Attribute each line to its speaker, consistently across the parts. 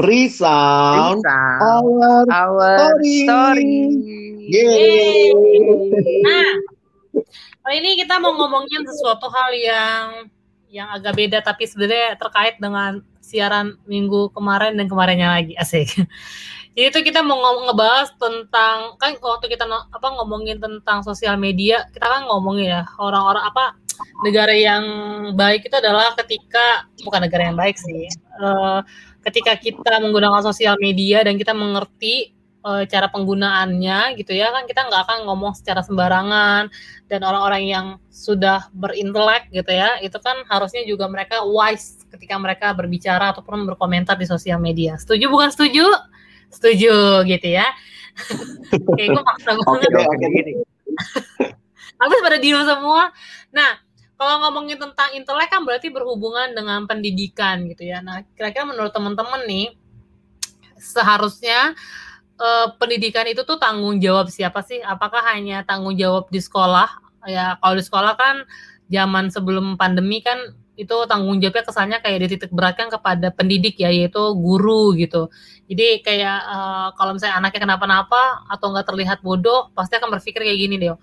Speaker 1: Resound, our,
Speaker 2: our story. story.
Speaker 3: Yeay. Nah, kali ini kita mau ngomongin sesuatu hal yang yang agak beda tapi sebenarnya terkait dengan siaran minggu kemarin dan kemarinnya lagi asik. Jadi itu kita mau ngomong ngebahas tentang kan waktu kita apa ngomongin tentang sosial media, kita kan ngomongin ya orang-orang apa negara yang baik itu adalah ketika bukan negara yang baik sih. Uh, ketika kita menggunakan sosial media dan kita mengerti uh, cara penggunaannya gitu ya kan kita nggak akan ngomong secara sembarangan. Dan orang-orang yang sudah berintelek gitu ya itu kan harusnya juga mereka wise ketika mereka berbicara ataupun berkomentar di sosial media. Setuju bukan setuju? Setuju gitu ya. Kayak gue maksa banget. okay, okay, habis pada diem semua. Nah kalau ngomongin tentang intelek kan berarti berhubungan dengan pendidikan gitu ya nah kira-kira menurut teman-teman nih seharusnya uh, pendidikan itu tuh tanggung jawab siapa sih? Apakah hanya tanggung jawab di sekolah? Ya kalau di sekolah kan zaman sebelum pandemi kan itu tanggung jawabnya kesannya kayak dititik beratkan kepada pendidik ya yaitu guru gitu. Jadi kayak uh, kalau misalnya anaknya kenapa-napa atau nggak terlihat bodoh pasti akan berpikir kayak gini deh.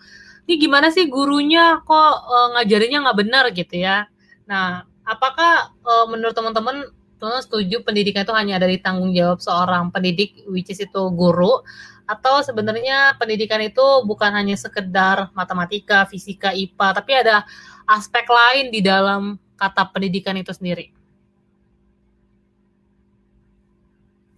Speaker 3: Ini gimana sih gurunya kok uh, ngajarinnya nggak benar gitu ya. Nah, apakah uh, menurut teman-teman teman setuju pendidikan itu hanya dari tanggung jawab seorang pendidik which is itu guru atau sebenarnya pendidikan itu bukan hanya sekedar matematika, fisika, IPA, tapi ada aspek lain di dalam kata pendidikan itu sendiri.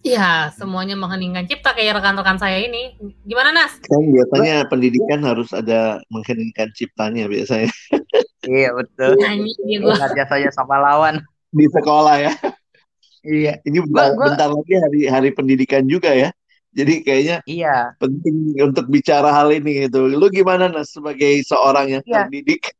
Speaker 3: Iya, semuanya mengheningkan cipta kayak rekan-rekan saya ini. Gimana Nas?
Speaker 1: Kan biasanya pendidikan harus ada mengheningkan ciptanya biasanya.
Speaker 2: iya betul. Nyanyi gue. Biasanya sama lawan
Speaker 1: di sekolah ya. Iya, ini bentar, gua, bentar lagi hari hari pendidikan juga ya. Jadi kayaknya
Speaker 2: iya
Speaker 1: penting untuk bicara hal ini itu. Lu gimana Nas sebagai seorang yang iya. terdidik?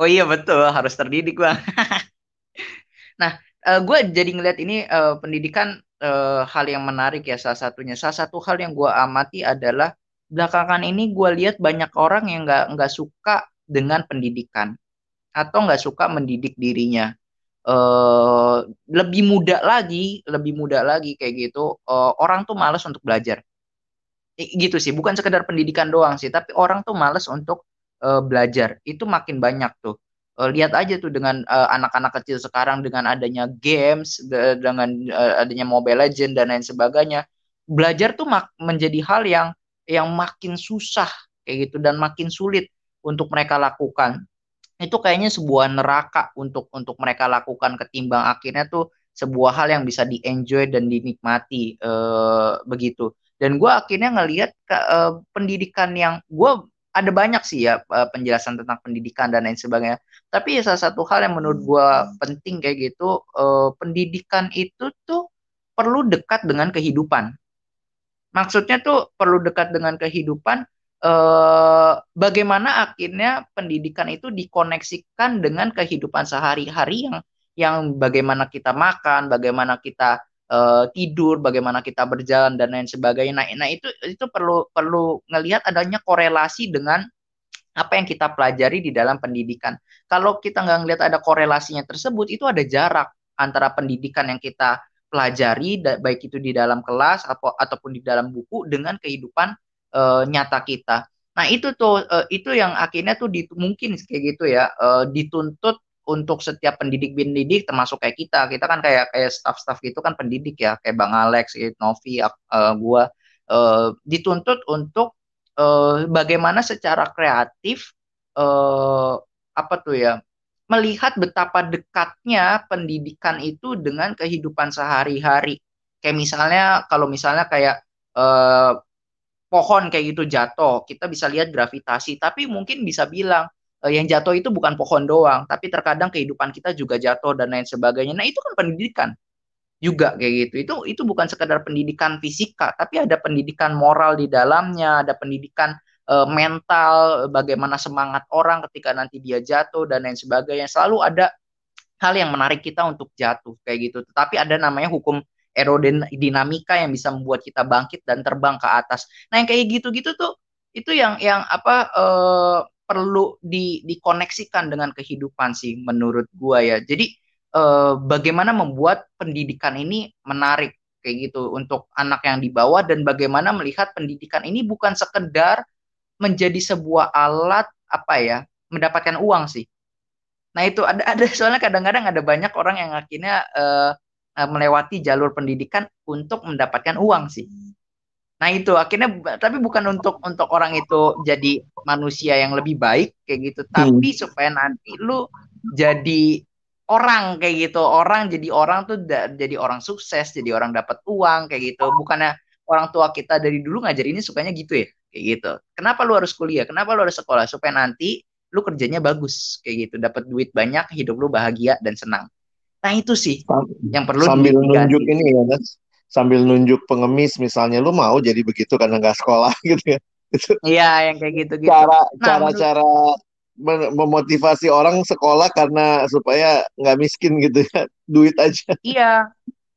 Speaker 2: Oh iya betul, harus terdidik bang. nah, uh, eh, gue jadi ngeliat ini uh, pendidikan uh, hal yang menarik ya salah satunya. Salah satu hal yang gue amati adalah belakangan ini gue lihat banyak orang yang nggak nggak suka dengan pendidikan atau nggak suka mendidik dirinya uh, lebih muda lagi, lebih muda lagi kayak gitu, uh, orang tuh males untuk belajar. gitu sih, bukan sekedar pendidikan doang sih, tapi orang tuh males untuk uh, belajar. Itu makin banyak tuh. Uh, lihat aja tuh dengan anak-anak uh, kecil sekarang dengan adanya games, dengan uh, adanya Mobile Legend dan lain sebagainya, belajar tuh menjadi hal yang yang makin susah kayak gitu dan makin sulit untuk mereka lakukan. Itu kayaknya sebuah neraka untuk untuk mereka lakukan ketimbang akhirnya tuh sebuah hal yang bisa di enjoy dan dinikmati uh, begitu. Dan gue akhirnya ngelihat uh, pendidikan yang gue ada banyak sih ya uh, penjelasan tentang pendidikan dan lain sebagainya. Tapi ya salah satu hal yang menurut gue penting kayak gitu uh, pendidikan itu tuh perlu dekat dengan kehidupan. Maksudnya tuh perlu dekat dengan kehidupan eh, bagaimana akhirnya pendidikan itu dikoneksikan dengan kehidupan sehari-hari yang yang bagaimana kita makan, bagaimana kita uh, tidur, bagaimana kita berjalan dan lain sebagainya. Nah, nah itu itu perlu perlu ngelihat adanya korelasi dengan apa yang kita pelajari di dalam pendidikan. Kalau kita nggak ngelihat ada korelasinya tersebut, itu ada jarak antara pendidikan yang kita pelajari, baik itu di dalam kelas atau ataupun di dalam buku dengan kehidupan uh, nyata kita. Nah itu tuh uh, itu yang akhirnya tuh di, mungkin kayak gitu ya uh, dituntut untuk setiap pendidik-pendidik termasuk kayak kita. Kita kan kayak kayak staff-staff gitu kan pendidik ya. Kayak Bang Alex, Novi, uh, gua. Uh, dituntut untuk uh, bagaimana secara kreatif uh, apa tuh ya melihat betapa dekatnya pendidikan itu dengan kehidupan sehari-hari. Kayak misalnya kalau misalnya kayak uh, pohon kayak gitu jatuh, kita bisa lihat gravitasi, tapi mungkin bisa bilang eh, yang jatuh itu bukan pohon doang, tapi terkadang kehidupan kita juga jatuh dan lain sebagainya. Nah, itu kan pendidikan juga kayak gitu. Itu itu bukan sekedar pendidikan fisika, tapi ada pendidikan moral di dalamnya, ada pendidikan uh, mental, bagaimana semangat orang ketika nanti dia jatuh dan lain sebagainya. Selalu ada hal yang menarik kita untuk jatuh kayak gitu. Tetapi ada namanya hukum aerodinamika yang bisa membuat kita bangkit dan terbang ke atas. Nah, yang kayak gitu-gitu tuh itu yang yang apa uh, perlu di dikoneksikan dengan kehidupan sih menurut gua ya. Jadi uh, bagaimana membuat pendidikan ini menarik kayak gitu untuk anak yang di bawah dan bagaimana melihat pendidikan ini bukan sekedar menjadi sebuah alat apa ya mendapatkan uang sih. Nah itu ada ada soalnya kadang-kadang ada banyak orang yang akhirnya uh, melewati jalur pendidikan untuk mendapatkan uang sih. Nah itu akhirnya tapi bukan untuk untuk orang itu jadi manusia yang lebih baik kayak gitu, hmm. tapi supaya nanti lu jadi orang kayak gitu. Orang jadi orang tuh jadi orang sukses jadi orang dapat uang kayak gitu. Bukannya orang tua kita dari dulu ngajar ini sukanya gitu ya kayak gitu. Kenapa lu harus kuliah? Kenapa lu harus sekolah? Supaya nanti lu kerjanya bagus kayak gitu. Dapat duit banyak hidup lu bahagia dan senang. Nah itu sih yang perlu
Speaker 1: sambil nunjuk ini ya Nas sambil nunjuk pengemis misalnya lu mau jadi begitu karena nggak sekolah? Gitu ya.
Speaker 2: Iya yang kayak gitu gitu
Speaker 1: cara nah, cara menurut... cara memotivasi orang sekolah karena supaya nggak miskin gitu ya. Duit aja.
Speaker 2: Iya.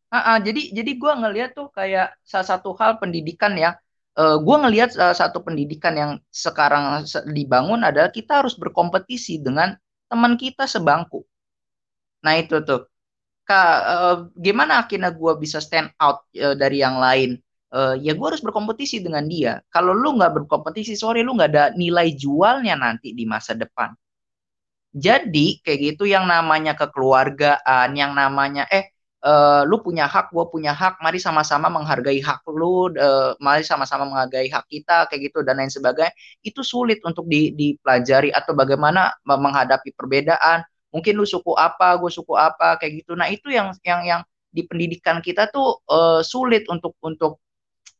Speaker 2: Uh -uh, jadi jadi gue ngelihat tuh kayak salah satu hal pendidikan ya. Uh, eh, gue ngelihat salah satu pendidikan yang sekarang dibangun adalah kita harus berkompetisi dengan teman kita sebangku. Nah itu tuh Kak, uh, gimana akhirnya gue bisa stand out uh, dari yang lain uh, ya gue harus berkompetisi dengan dia. Kalau lu nggak berkompetisi, sorry lu nggak ada nilai jualnya nanti di masa depan. Jadi kayak gitu yang namanya kekeluargaan, yang namanya eh uh, lu punya hak, gue punya hak, mari sama-sama menghargai hak lu, uh, mari sama-sama menghargai hak kita kayak gitu dan lain sebagainya. Itu sulit untuk di, dipelajari atau bagaimana menghadapi perbedaan. Mungkin lu suku apa, gue suku apa kayak gitu. Nah itu yang yang yang di pendidikan kita tuh uh, sulit untuk untuk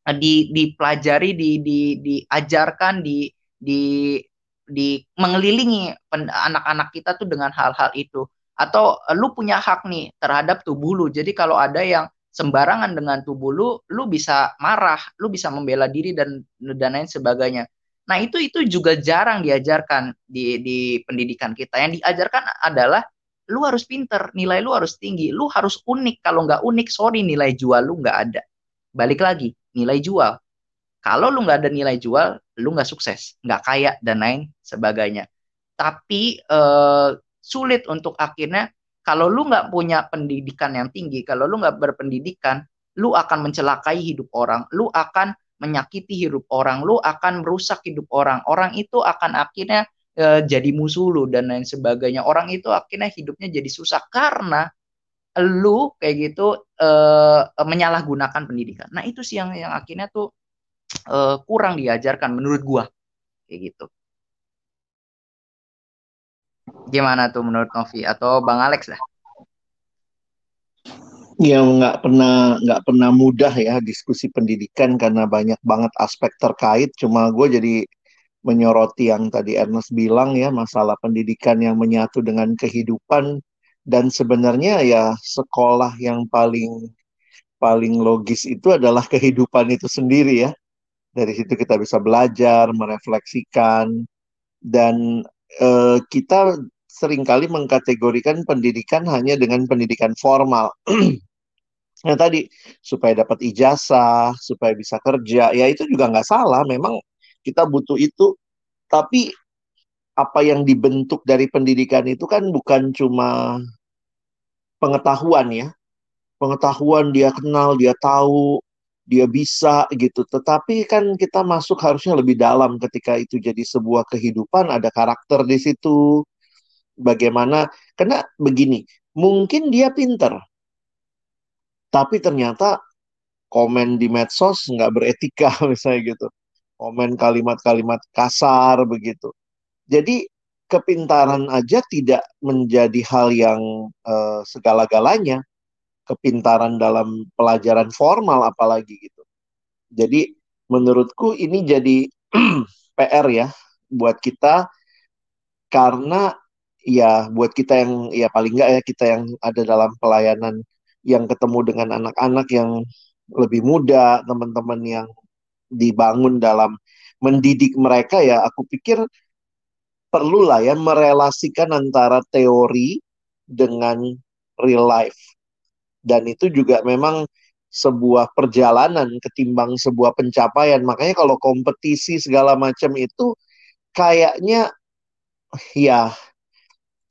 Speaker 2: di dipelajari di di diajarkan di di di mengelilingi anak-anak kita tuh dengan hal-hal itu. Atau lu punya hak nih terhadap tubuh lu. Jadi kalau ada yang sembarangan dengan tubuh lu lu bisa marah lu bisa membela diri dan dan lain sebagainya nah itu itu juga jarang diajarkan di di pendidikan kita. Yang diajarkan adalah lu harus pinter nilai lu harus tinggi. Lu harus unik. Kalau nggak unik sorry nilai jual lu nggak ada. Balik lagi nilai jual. Kalau lu nggak ada nilai jual, lu nggak sukses, nggak kaya dan lain sebagainya. Tapi eh, sulit untuk akhirnya kalau lu nggak punya pendidikan yang tinggi, kalau lu nggak berpendidikan, lu akan mencelakai hidup orang, lu akan menyakiti hidup orang, lu akan merusak hidup orang. Orang itu akan akhirnya e, jadi musuh lu dan lain sebagainya. Orang itu akhirnya hidupnya jadi susah karena lu kayak gitu uh, menyalahgunakan pendidikan. Nah itu sih yang yang akhirnya tuh uh, kurang diajarkan menurut gua kayak gitu. Gimana tuh menurut Novi atau Bang Alex lah?
Speaker 1: Ya nggak pernah nggak pernah mudah ya diskusi pendidikan karena banyak banget aspek terkait. Cuma gue jadi menyoroti yang tadi Ernest bilang ya masalah pendidikan yang menyatu dengan kehidupan. Dan sebenarnya ya sekolah yang paling paling logis itu adalah kehidupan itu sendiri ya. Dari situ kita bisa belajar merefleksikan. Dan eh, kita sering kali mengkategorikan pendidikan hanya dengan pendidikan formal Nah tadi supaya dapat ijazah, supaya bisa kerja, ya itu juga nggak salah. Memang kita butuh itu, tapi apa yang dibentuk dari pendidikan itu kan bukan cuma pengetahuan ya. Pengetahuan dia kenal, dia tahu, dia bisa gitu. Tetapi kan kita masuk harusnya lebih dalam ketika itu jadi sebuah kehidupan, ada karakter di situ. Bagaimana? Karena begini, mungkin dia pinter, tapi ternyata komen di medsos nggak beretika misalnya gitu. Komen kalimat-kalimat kasar begitu. Jadi kepintaran aja tidak menjadi hal yang uh, segala-galanya. Kepintaran dalam pelajaran formal apalagi gitu. Jadi menurutku ini jadi PR ya buat kita karena ya buat kita yang ya paling enggak ya kita yang ada dalam pelayanan yang ketemu dengan anak-anak yang lebih muda, teman-teman yang dibangun dalam mendidik mereka ya aku pikir perlulah ya merelasikan antara teori dengan real life. Dan itu juga memang sebuah perjalanan ketimbang sebuah pencapaian. Makanya kalau kompetisi segala macam itu kayaknya ya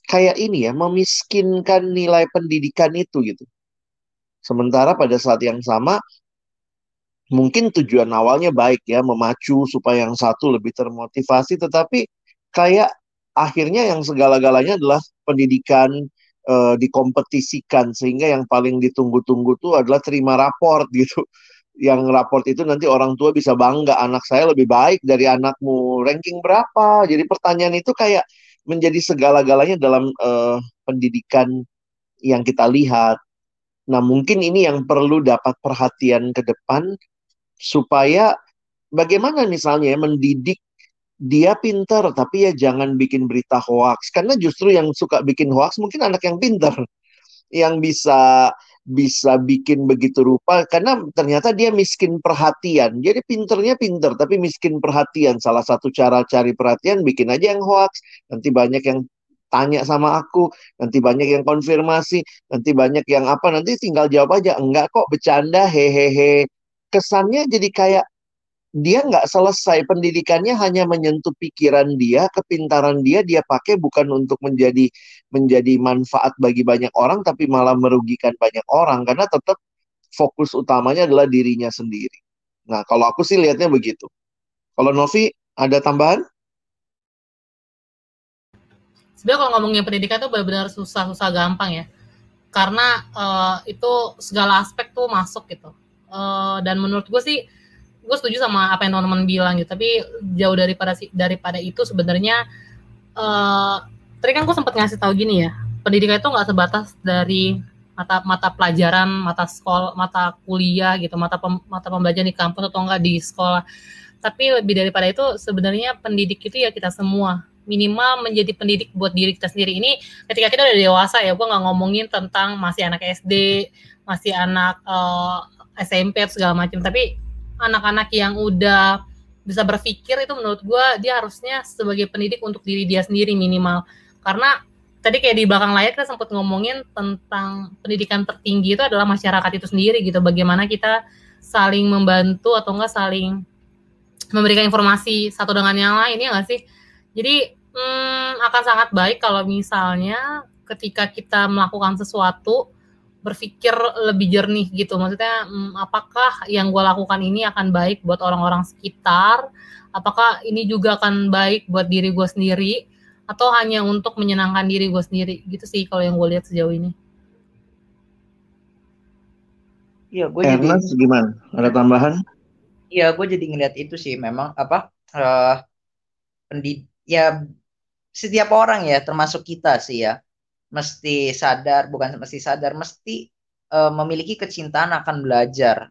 Speaker 1: kayak ini ya, memiskinkan nilai pendidikan itu gitu. Sementara pada saat yang sama mungkin tujuan awalnya baik ya, memacu supaya yang satu lebih termotivasi, tetapi kayak akhirnya yang segala-galanya adalah pendidikan uh, dikompetisikan sehingga yang paling ditunggu-tunggu tuh adalah terima raport gitu. Yang raport itu nanti orang tua bisa bangga anak saya lebih baik dari anakmu ranking berapa. Jadi pertanyaan itu kayak menjadi segala-galanya dalam uh, pendidikan yang kita lihat. Nah, mungkin ini yang perlu dapat perhatian ke depan supaya bagaimana misalnya ya mendidik dia pintar tapi ya jangan bikin berita hoax karena justru yang suka bikin hoax mungkin anak yang pintar yang bisa bisa bikin begitu rupa karena ternyata dia miskin perhatian. Jadi pinternya pinter tapi miskin perhatian. Salah satu cara cari perhatian bikin aja yang hoax. Nanti banyak yang tanya sama aku, nanti banyak yang konfirmasi, nanti banyak yang apa, nanti tinggal jawab aja. Enggak kok bercanda hehehe. Kesannya jadi kayak dia nggak selesai pendidikannya hanya menyentuh pikiran dia, kepintaran dia dia pakai bukan untuk menjadi menjadi manfaat bagi banyak orang tapi malah merugikan banyak orang karena tetap fokus utamanya adalah dirinya sendiri. Nah, kalau aku sih lihatnya begitu. Kalau Novi ada tambahan?
Speaker 3: Sebenarnya kalau ngomongin pendidikan itu benar-benar susah-susah gampang ya. Karena uh, itu segala aspek tuh masuk gitu. Uh, dan menurut gue sih gue setuju sama apa yang teman-teman bilang gitu tapi jauh daripada daripada itu sebenarnya uh, tadi kan gue sempat ngasih tahu gini ya pendidikan itu nggak sebatas dari mata mata pelajaran mata sekolah mata kuliah gitu mata pem, mata pembelajaran di kampus atau enggak di sekolah tapi lebih daripada itu sebenarnya pendidik itu ya kita semua minimal menjadi pendidik buat diri kita sendiri. Ini ketika kita udah dewasa ya gue nggak ngomongin tentang masih anak SD masih anak uh, eh, SMP segala macam. Tapi anak-anak yang udah bisa berpikir itu menurut gue dia harusnya sebagai pendidik untuk diri dia sendiri minimal. Karena tadi kayak di belakang layar kita sempat ngomongin tentang pendidikan tertinggi itu adalah masyarakat itu sendiri gitu. Bagaimana kita saling membantu atau enggak saling memberikan informasi satu dengan yang lain ya nggak sih jadi hmm, akan sangat baik kalau misalnya ketika kita melakukan sesuatu berpikir lebih jernih gitu. Maksudnya hmm, apakah yang gue lakukan ini akan baik buat orang-orang sekitar? Apakah ini juga akan baik buat diri gue sendiri? Atau hanya untuk menyenangkan diri gue sendiri? Gitu sih kalau yang gue lihat sejauh ini.
Speaker 1: Iya, gue jadi gimana? Ada tambahan?
Speaker 2: Iya, gue jadi ngeliat itu sih memang apa uh, pendid ya setiap orang ya termasuk kita sih ya. Mesti sadar bukan mesti sadar mesti uh, memiliki kecintaan akan belajar.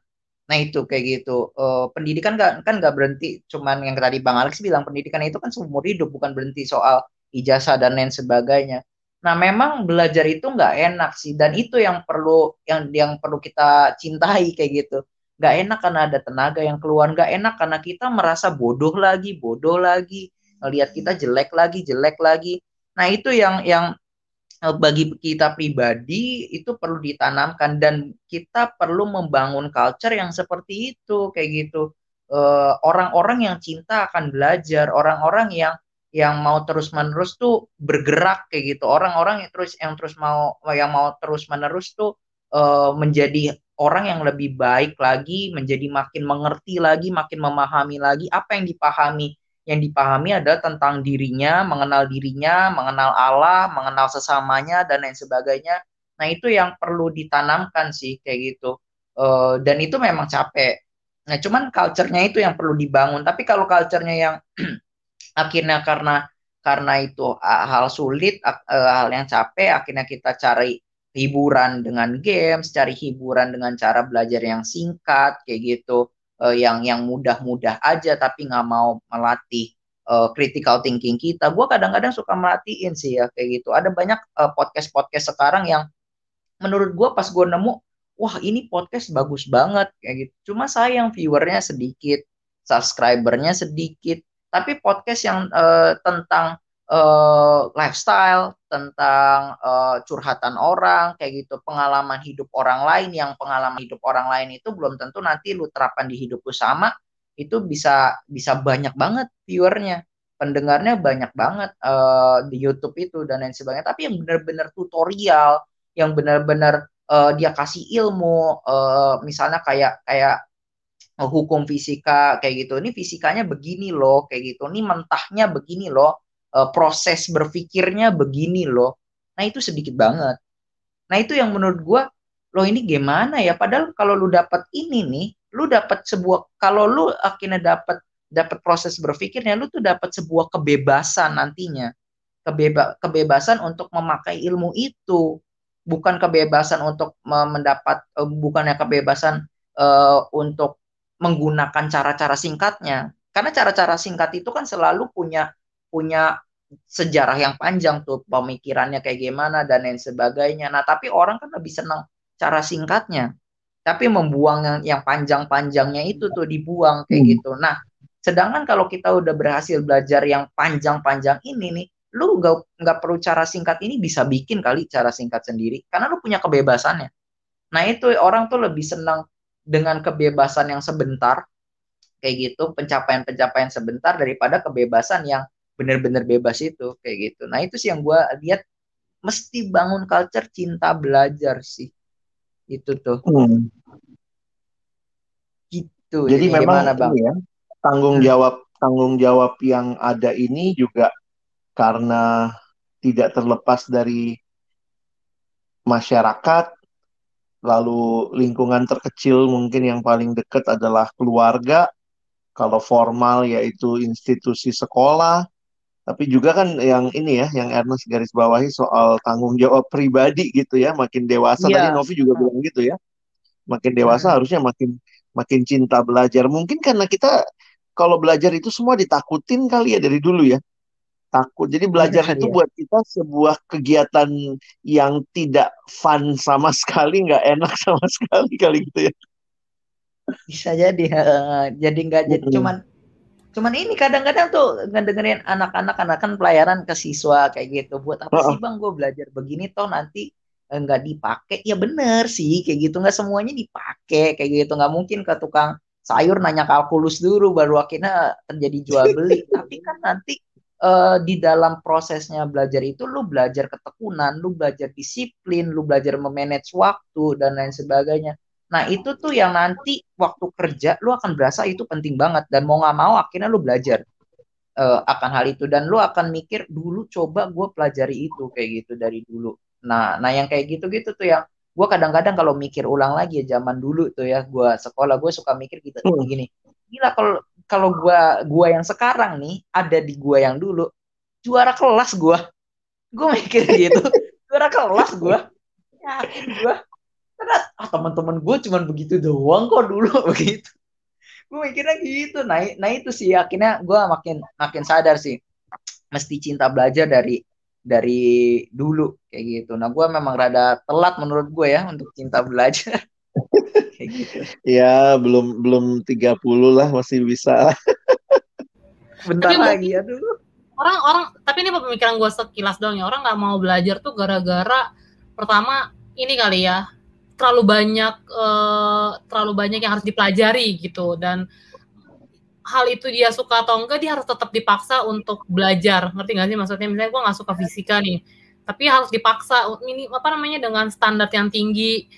Speaker 2: Nah itu kayak gitu. Uh, pendidikan gak, kan nggak berhenti. Cuman yang tadi bang Alex bilang pendidikan itu kan seumur hidup bukan berhenti soal ijazah dan lain sebagainya. Nah memang belajar itu nggak enak sih. Dan itu yang perlu yang yang perlu kita cintai kayak gitu. Nggak enak karena ada tenaga yang keluar. Nggak enak karena kita merasa bodoh lagi bodoh lagi ngelihat kita jelek lagi jelek lagi. Nah itu yang yang Eh, bagi kita pribadi itu perlu ditanamkan dan kita perlu membangun culture yang seperti itu kayak gitu. Eh, orang-orang yang cinta akan belajar orang-orang yang yang mau terus menerus tuh bergerak kayak gitu. Orang-orang yang terus yang terus mau yang mau terus menerus tuh uh, menjadi orang yang lebih baik lagi menjadi makin mengerti lagi makin memahami lagi apa yang dipahami yang dipahami adalah tentang dirinya, mengenal dirinya, mengenal Allah, mengenal sesamanya dan lain sebagainya. Nah itu yang perlu ditanamkan sih kayak gitu. Uh, dan itu memang capek. Nah cuman culture-nya itu yang perlu dibangun. Tapi kalau culture-nya yang akhirnya karena karena itu hal sulit, uh, hal yang capek, akhirnya kita cari hiburan dengan games, cari hiburan dengan cara belajar yang singkat kayak gitu uh, yang yang mudah-mudah aja tapi nggak mau melatih uh, critical thinking kita. Gue kadang-kadang suka melatihin sih ya kayak gitu. Ada banyak uh, podcast-podcast sekarang yang menurut gue pas gue nemu, wah ini podcast bagus banget kayak gitu. Cuma sayang viewernya sedikit, subscribernya sedikit. Tapi podcast yang uh, tentang uh, lifestyle, tentang uh, curhatan orang, kayak gitu, pengalaman hidup orang lain yang pengalaman hidup orang lain itu belum tentu nanti lu terapkan di hidup lu sama, itu bisa bisa banyak banget viewernya. pendengarnya banyak banget uh, di YouTube itu dan lain sebagainya. Tapi yang benar-benar tutorial yang benar-benar uh, dia kasih ilmu uh, misalnya kayak kayak hukum fisika kayak gitu. Ini fisikanya begini loh kayak gitu. Ini mentahnya begini loh uh, proses berpikirnya begini loh. Nah itu sedikit banget. Nah itu yang menurut gue loh ini gimana ya? Padahal kalau lu dapat ini nih lu dapat sebuah kalau lu akhirnya dapat dapat proses berpikirnya lu tuh dapat sebuah kebebasan nantinya. Kebeba kebebasan untuk memakai ilmu itu. Bukan kebebasan untuk mendapat uh, bukannya kebebasan uh, untuk menggunakan cara-cara singkatnya. Karena cara-cara singkat itu kan selalu punya punya sejarah yang panjang tuh pemikirannya kayak gimana dan lain sebagainya nah tapi orang kan lebih senang cara singkatnya tapi membuang yang yang panjang-panjangnya itu tuh dibuang kayak hmm. gitu. Nah, sedangkan kalau kita udah berhasil belajar yang panjang-panjang ini nih, lu nggak nggak perlu cara singkat ini bisa bikin kali cara singkat sendiri karena lu punya kebebasannya. Nah, itu orang tuh lebih senang dengan kebebasan yang sebentar kayak gitu, pencapaian-pencapaian sebentar daripada kebebasan yang benar-benar bebas itu kayak gitu. Nah, itu sih yang gue lihat mesti bangun culture cinta belajar sih itu tuh hmm.
Speaker 1: gitu jadi, jadi memang bang ya, tanggung hmm. jawab tanggung jawab yang ada ini juga karena tidak terlepas dari masyarakat lalu lingkungan terkecil mungkin yang paling dekat adalah keluarga kalau formal yaitu institusi sekolah tapi juga kan yang ini ya, yang Ernest garis bawahi soal tanggung jawab pribadi gitu ya, makin dewasa. Yeah. Tadi Novi juga bilang gitu ya, makin dewasa hmm. harusnya makin makin cinta belajar. Mungkin karena kita kalau belajar itu semua ditakutin kali ya dari dulu ya, takut. Jadi belajar ya, itu ya. buat kita sebuah kegiatan yang tidak fun sama sekali, nggak enak sama sekali kali gitu ya.
Speaker 2: Bisa jadi, jadi nggak jadi cuman cuman ini kadang-kadang tuh ngedengerin anak-anak anak kan pelayaran ke siswa kayak gitu. Buat apa sih bang gue belajar begini toh nanti nggak dipakai? Ya bener sih kayak gitu. Nggak semuanya dipakai kayak gitu. Nggak mungkin ke tukang sayur nanya kalkulus dulu baru akhirnya terjadi jual beli. Tapi kan nanti uh, di dalam prosesnya belajar itu lu belajar ketekunan lu belajar disiplin lu belajar memanage waktu dan lain sebagainya Nah itu tuh yang nanti waktu kerja lu akan berasa itu penting banget. Dan mau nggak mau akhirnya lu belajar uh, akan hal itu. Dan lu akan mikir dulu coba gue pelajari itu kayak gitu dari dulu. Nah, nah yang kayak gitu-gitu tuh yang gue kadang-kadang kalau mikir ulang lagi ya zaman dulu tuh ya gue sekolah gue suka mikir gitu hmm. gini gila kalau kalau gue gua yang sekarang nih ada di gue yang dulu juara kelas gue gue mikir gitu. Juara kelas gue yakin gue ah, teman-teman gue cuman begitu doang kok dulu. Begitu. Gue mikirnya gitu. Nah, nah itu sih akhirnya gue makin makin sadar sih. Mesti cinta belajar dari dari dulu kayak gitu. Nah gue memang rada telat menurut gue ya untuk cinta belajar.
Speaker 1: Kayak gitu. Ya belum belum 30 lah masih bisa.
Speaker 2: Bentar tapi lagi ya dulu
Speaker 3: orang-orang tapi ini pemikiran gue sekilas dong ya. Orang nggak mau belajar tuh gara-gara pertama ini kali ya terlalu banyak uh, terlalu banyak yang harus dipelajari gitu. Dan hal itu dia suka atau enggak dia harus tetap dipaksa untuk belajar. Ngerti nggak sih? Maksudnya misalnya gue nggak suka fisika nih tapi harus dipaksa ini apa namanya dengan standar yang tinggi.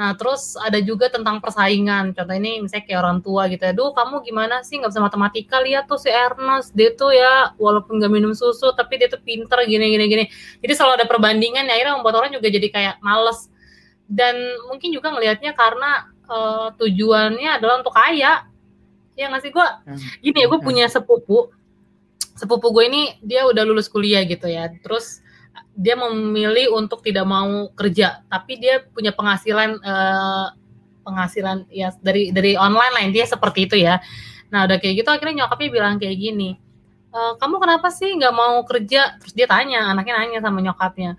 Speaker 3: Nah terus ada juga tentang persaingan. Contoh ini misalnya kayak orang tua gitu ya duh kamu gimana sih? Nggak bisa matematika. Lihat tuh si Ernest dia tuh ya walaupun nggak minum susu tapi dia tuh pinter gini gini gini. Jadi selalu ada perbandingan ya akhirnya membuat orang juga jadi kayak males dan mungkin juga ngelihatnya karena uh, tujuannya adalah untuk kaya. Ya nggak sih? Gue hmm. gini ya gue hmm. punya sepupu. Sepupu gue ini dia udah lulus kuliah gitu ya. Terus dia memilih untuk tidak mau kerja. Tapi dia punya penghasilan uh, penghasilan ya dari dari online lain dia seperti itu ya. Nah udah kayak gitu akhirnya nyokapnya bilang kayak gini e, kamu kenapa sih nggak mau kerja? Terus dia tanya anaknya nanya sama nyokapnya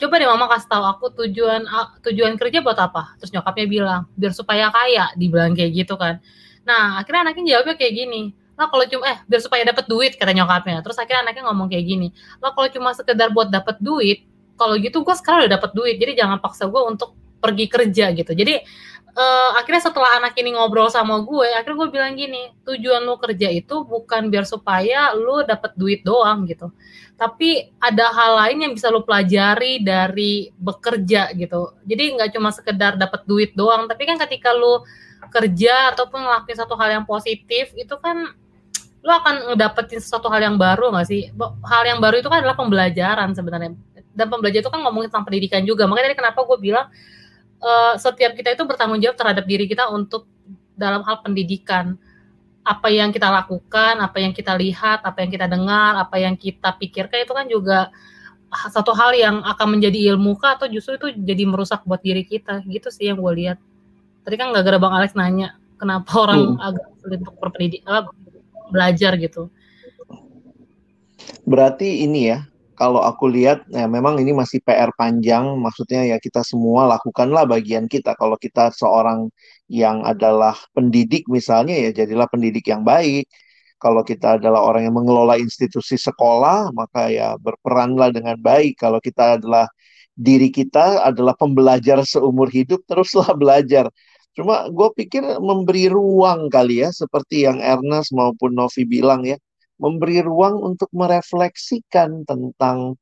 Speaker 3: coba deh mama kasih tahu aku tujuan tujuan kerja buat apa? Terus nyokapnya bilang biar supaya kaya dibilang kayak gitu kan. Nah akhirnya anaknya jawabnya kayak gini lah kalau cuma eh biar supaya dapat duit kata nyokapnya. Terus akhirnya anaknya ngomong kayak gini lah kalau cuma sekedar buat dapat duit kalau gitu gue sekarang udah dapat duit jadi jangan paksa gue untuk pergi kerja gitu. Jadi uh, akhirnya setelah anak ini ngobrol sama gue, akhirnya gue bilang gini, tujuan lu kerja itu bukan biar supaya lu dapat duit doang gitu. Tapi ada hal lain yang bisa lu pelajari dari bekerja gitu. Jadi nggak cuma sekedar dapat duit doang, tapi kan ketika lu kerja ataupun ngelakuin satu hal yang positif itu kan lu akan ngedapetin sesuatu hal yang baru nggak sih? Hal yang baru itu kan adalah pembelajaran sebenarnya. Dan pembelajaran itu kan ngomongin tentang pendidikan juga. Makanya tadi kenapa gue bilang uh, setiap kita itu bertanggung jawab terhadap diri kita untuk dalam hal pendidikan apa yang kita lakukan, apa yang kita lihat, apa yang kita dengar, apa yang kita pikirkan itu kan juga satu hal yang akan menjadi ilmu kah atau justru itu jadi merusak buat diri kita gitu sih yang gue lihat. Tadi kan gak gara Bang Alex nanya kenapa orang hmm. agak sulit untuk berpendidikan belajar gitu.
Speaker 1: Berarti ini ya kalau aku lihat ya memang ini masih PR panjang maksudnya ya kita semua lakukanlah bagian kita. Kalau kita seorang yang adalah pendidik misalnya ya jadilah pendidik yang baik. Kalau kita adalah orang yang mengelola institusi sekolah maka ya berperanlah dengan baik. Kalau kita adalah diri kita adalah pembelajar seumur hidup teruslah belajar. Cuma gue pikir memberi ruang kali ya seperti yang Ernest maupun Novi bilang ya memberi ruang untuk merefleksikan tentang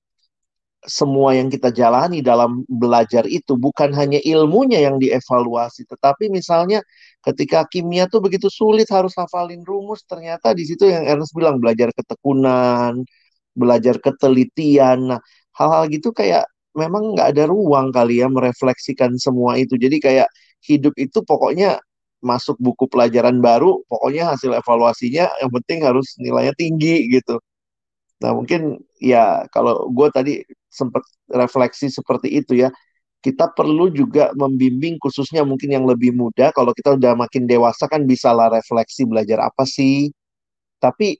Speaker 1: semua yang kita jalani dalam belajar itu. Bukan hanya ilmunya yang dievaluasi tetapi misalnya ketika kimia tuh begitu sulit harus hafalin rumus ternyata di situ yang Ernest bilang belajar ketekunan belajar ketelitian. Nah hal-hal gitu kayak memang nggak ada ruang kali ya merefleksikan semua itu. Jadi kayak hidup itu pokoknya masuk buku pelajaran baru, pokoknya hasil evaluasinya yang penting harus nilainya tinggi gitu. Nah mungkin ya kalau gue tadi sempat refleksi seperti itu ya, kita perlu juga membimbing khususnya mungkin yang lebih muda. Kalau kita udah makin dewasa kan bisa lah refleksi belajar apa sih. Tapi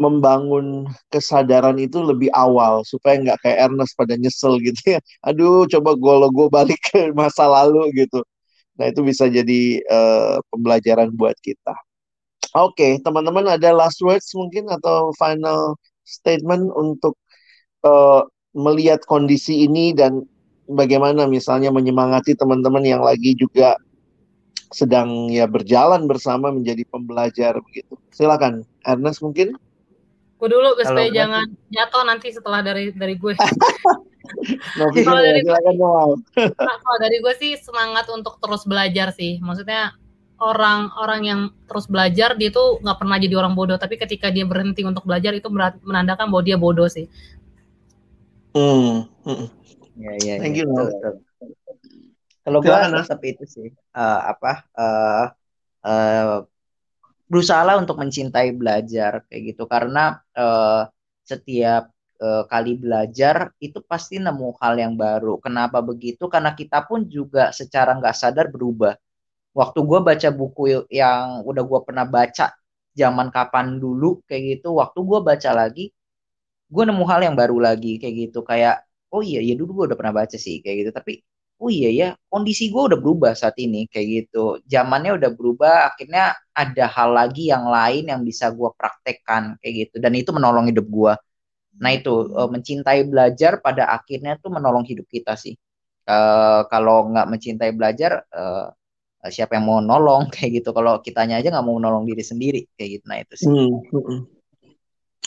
Speaker 1: membangun kesadaran itu lebih awal supaya nggak kayak Ernest pada nyesel gitu ya. Aduh, coba gue gue balik ke masa lalu gitu. Nah, itu bisa jadi uh, pembelajaran buat kita. Oke, okay, teman-teman ada last words mungkin atau final statement untuk uh, melihat kondisi ini dan bagaimana misalnya menyemangati teman-teman yang lagi juga sedang ya berjalan bersama menjadi pembelajar begitu. Silakan, Ernest mungkin.
Speaker 3: Gue dulu supaya jangan jatuh nanti setelah dari dari gue. kalau dari gue, nah, kalau dari gue sih semangat untuk terus belajar sih. Maksudnya orang-orang yang terus belajar dia tuh nggak pernah jadi orang bodoh. Tapi ketika dia berhenti untuk belajar itu menandakan bahwa dia bodoh sih.
Speaker 2: Hmm. hmm. Ya, ya, Thank ya, you. Kalau gue tetap itu sih uh, apa uh, uh, berusaha untuk mencintai belajar kayak gitu karena uh, setiap uh, kali belajar itu pasti nemu hal yang baru. Kenapa begitu? Karena kita pun juga secara nggak sadar berubah. Waktu gue baca buku yang udah gue pernah baca zaman kapan dulu kayak gitu, waktu gue baca lagi, gue nemu hal yang baru lagi kayak gitu. Kayak oh iya ya dulu gue udah pernah baca sih kayak gitu, tapi oh iya ya kondisi gue udah berubah saat ini kayak gitu zamannya udah berubah akhirnya ada hal lagi yang lain yang bisa gue praktekkan kayak gitu dan itu menolong hidup gue Nah itu uh, mencintai belajar pada akhirnya tuh menolong hidup kita sih. Uh, kalau nggak mencintai belajar, uh, siapa yang mau nolong kayak gitu? Kalau kitanya aja nggak mau menolong diri sendiri kayak gitu. Nah itu sih. Hmm. hmm, hmm.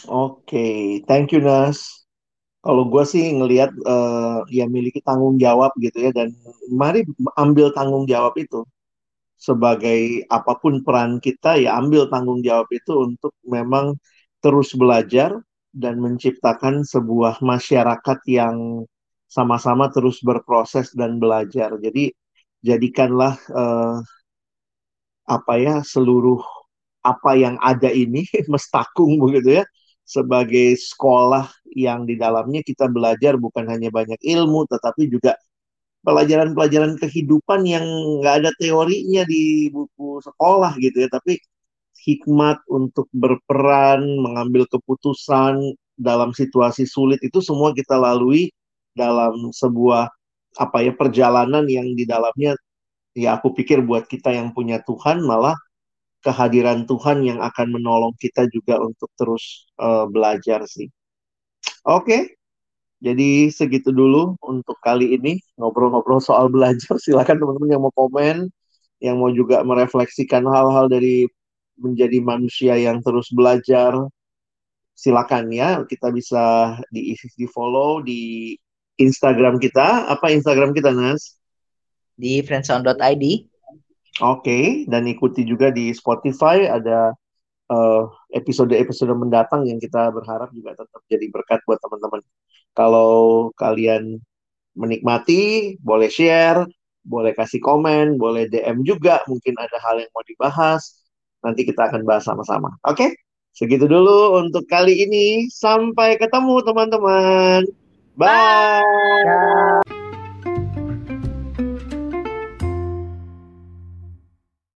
Speaker 1: Oke, okay. thank you Nas. Kalau gue sih ngelihat uh, ya miliki tanggung jawab gitu ya dan mari ambil tanggung jawab itu sebagai apa pun peran kita ya ambil tanggung jawab itu untuk memang terus belajar dan menciptakan sebuah masyarakat yang sama-sama terus berproses dan belajar. Jadi jadikanlah uh, apa ya seluruh apa yang ada ini mestakung begitu ya sebagai sekolah yang di dalamnya kita belajar bukan hanya banyak ilmu tetapi juga pelajaran-pelajaran kehidupan yang nggak ada teorinya di buku sekolah gitu ya tapi hikmat untuk berperan, mengambil keputusan dalam situasi sulit itu semua kita lalui dalam sebuah apa ya perjalanan yang di dalamnya ya aku pikir buat kita yang punya Tuhan malah kehadiran Tuhan yang akan menolong kita juga untuk terus uh, belajar sih. Oke. Okay. Jadi segitu dulu untuk kali ini ngobrol-ngobrol soal belajar. Silakan teman-teman yang mau komen yang mau juga merefleksikan hal-hal dari menjadi manusia yang terus belajar, silakan ya. Kita bisa di di follow di Instagram kita. Apa Instagram kita, Nas?
Speaker 2: Di friendsound.id.
Speaker 1: Oke, okay. dan ikuti juga di Spotify ada eh, episode-episode uh, mendatang yang kita berharap juga tetap jadi berkat buat teman-teman. Kalau kalian menikmati, boleh share, boleh kasih komen, boleh DM juga, mungkin ada hal yang mau dibahas. Nanti kita akan bahas sama-sama. Oke? Segitu dulu untuk kali ini. Sampai ketemu teman-teman. Bye. Bye.